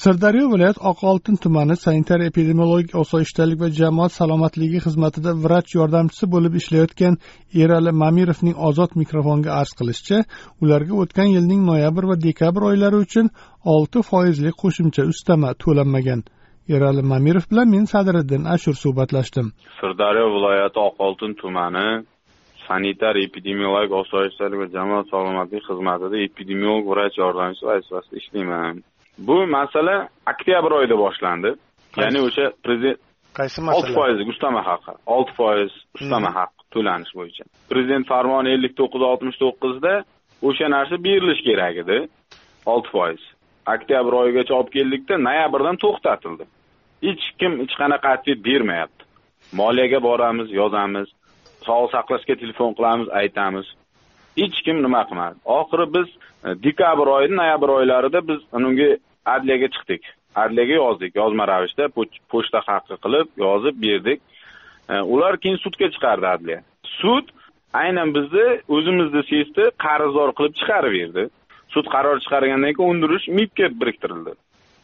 Sirdaryo viloyat oqoltin tumani sanitar epidemiologik osoyishtalik va jamoat salomatligi xizmatida vrach yordamchisi bo'lib ishlayotgan erali mamirovning ozod mikrofonga arz qilishicha ularga o'tgan yilning noyabr va dekabr oylari uchun olti foizli qo'shimcha ustama to'lanmagan. Erali mamirov bilan men sadiriddin ashur suhbatlashdim. Sirdaryo viloyati oqoltin tumani sanitar epidemiologik osoyishtalik va jamoat salomatligi xizmatida epidemiolog vrach yordamchisi vazifasida ishlayman. Bu masala oktyabr oyida boshlandi. Ya'ni o'sha prezident qaysi olti masala? foizlik ustama haqi. Olti foiz ustama haqi to'lanish bo'yicha. Prezident farmoni ellik to'qqiz oltmish to'qqizda o'sha narsa berilishi kerak edi. Olti foiz. Oktyabr oyigacha olib keldikda noyabrdan to'xtatildi. Hech kim hech qanaqa ответ bermayapti. Moliyaga boramiz yozamiz. Sog'liqni saqlashga telefon qilamiz aytamiz. Hech kim nima qilmadi. Oxiri biz e, dekabr oyi noyabr oylarida biz unga adliyaga chiqdik. Adliyaga yozdik. Yozma ravishda poch- pochta haqi qilib yozib berdik. E, ular keyin sudga chiqardi adliya. Sud aynan bizni o'zimizni sesni qarzdor qilib chiqarib berdi sud qaror chiqargandan keyin undirish mibga biriktirildi.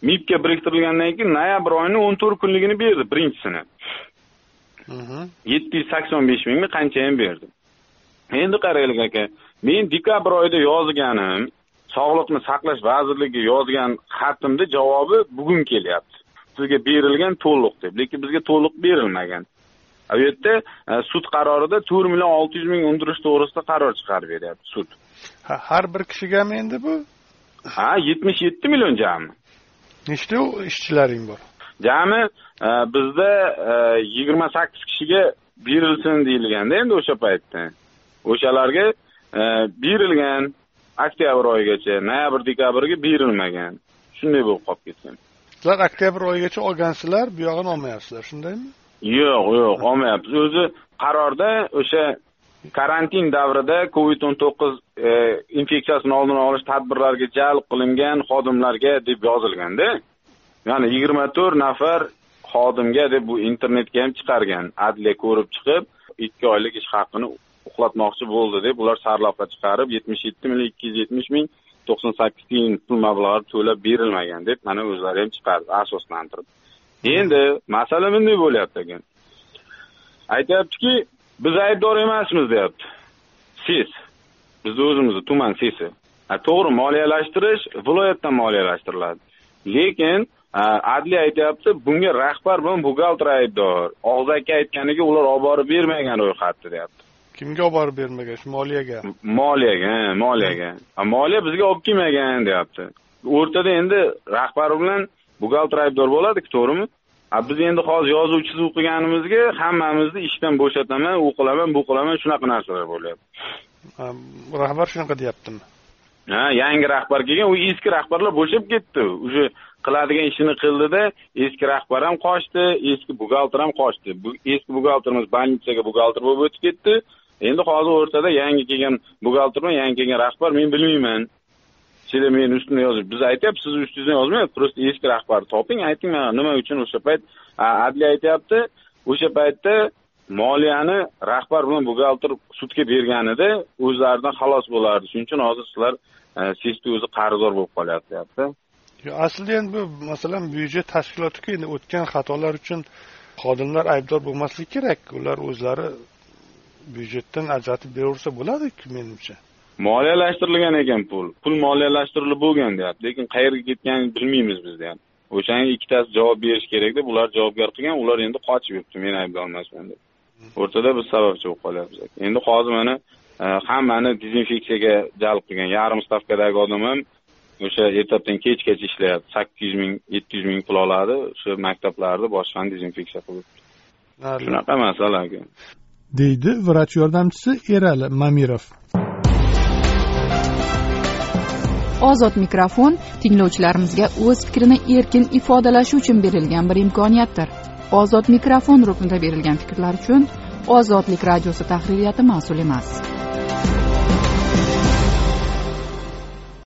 Mibga biriktirilgandan keyin noyabr oyini o'n to'rt kunligini berdi birinchisini Mhm. yetti yuz sakson besh mingmi qanchayam berdi? Endi qaraylik aka men dekabr oyida yozganim sog'liqni saqlash vazirligiga yozgan xatimni javobi bugun kelyapti. Sizga berilgan to'liq deb lekin bizga to'liq berilmagan. U yerda e, sud qarorida to'rt million olti yuz ming undirish to'g'risida qaror chiqarib beryapti sud. Ha- har bir kishigami endi bu? Ha yetmish yetti million jami. Nechta ishchilaring bor? Jami e, bizda yigirma sakkiz kishiga berilsin deyilganda endi o'sha paytda. O'shalarga e, berilgan oktyabr oyigacha noyabr dekabrga berilmagan. Shunday bo'lib qolib ketgan. Sizlar oktyabr oyigacha olgansizlar bu yog'ini olmayapsizlar shundaymi? Yo'q yo'q olmayapmiz. O'zi qarorda o'sha karantin davrida covid o'n to'qqiz e, infeksiyasini oldini olish tadbirlariga jalb qilingan xodimlarga deb yozilganda ya'ni yigirma to'rt nafar xodimga deb bu internetga ham chiqargan. Adliya ko'rib chiqib ikki oylik ish haqini uxlatmoqchi bo'ldi deb ular sarlavha chiqarib yetmish yetti million ikki yuz yetmish ming to'qson sakkiz tiyin pul mablag'i to'lab berilmagan deb mana o'zlari ham chiqardi asoslantirib endi masala bunday bo'lyapti ekan aytyaptiki biz aybdor emasmiz deyapti. Ses bizni o'zimizni tuman sesi. To'g'ri moliyalashtirish viloyatdan moliyalashtiriladi. Lekin adliya aytyapti bunga rahbar bilan buxgalter aybdor. Og'zaki aytganiga ular olib borib bermagan ro'yxatni deyapti. Kimga olib borib bermagan? Shu moliyaga? Moliyaga moliyaga. Moliya bizga olib kelmagan deyapti. O'rtada endi rahbari bilan buxgalter aybdor bo'ladiku to'g'rimi? A biz endi hozir yozuv chizuv qilganimizga hammamizni ishdan bo'shataman u qilaman bu qilaman shunaqa narsalar bo'lyapti. Rahbar shunaqa deyaptimi? Ha yangi rahbar kelgan u eski rahbarlar bo'shab ketdi. Уже qiladigan ishini qildida eski rahbar ham qochdi eski buxgalter ham qochdi. Eski buxgalterimiz больницаga buxgalter bo'lib o'tib ketdi endi hozir o'rtada yangi kelgan buxgalter yangi kelgan rahbar men bilmayman. Sizlar meni ustimdan yozib biz aytyapmiz sizni ustingizdan yozmang просто eski rahbarni toping ayting mana nima uchun o'sha payt adliya aytyapti. O'sha paytda moliyani rahbar bilan buxgalter sudga berganida o'zlaridan xalos bo'lardi. Shuning uchun hozir sizlar e, sesni o'zi qarzdor bo'lib qolyapti deyapti. Aslida endi bu masalan byudjet tashkilotiku endi o'tgan xatolar uchun xodimlar aybdor bo'lmasligi kerak. Ular o'zlari byudjetdan ajratib beraversa bo'ladiku menimcha. Moliyalashtirilgan ekan pul. Pul moliyalashtirilib bo'lgan deyapti lekin qayerga ketganini bilmaymiz biz deyapti. O'shanga ikkitasi javob berish kerak deb ular javobgar qilgan ular endi qochib yuribdi men aybdor emasman deb. O'rtada biz sababchi bo'lib qolyapmiz. Endi hozir mana e, hammani dezinfeksiyaga jalb qilgan yarim stavkadagi odam ham o'sha ertadan kechgacha ishlayapti. sakkiz yuz ming yetti yuz ming pul oladi o'sha maktablarni boshqani dezinfeksiya qilib. Shunaqa masala deydi vrach yordamchisi erali mamirov. Ozod mikrofon tinglovchilarimizga o'z fikrini erkin ifodalashi uchun berilgan bir imkoniyatdir. Ozod mikrofon ruknida berilgan fikrlar uchun ozodlik radiosi tahririyati mas'ul emas.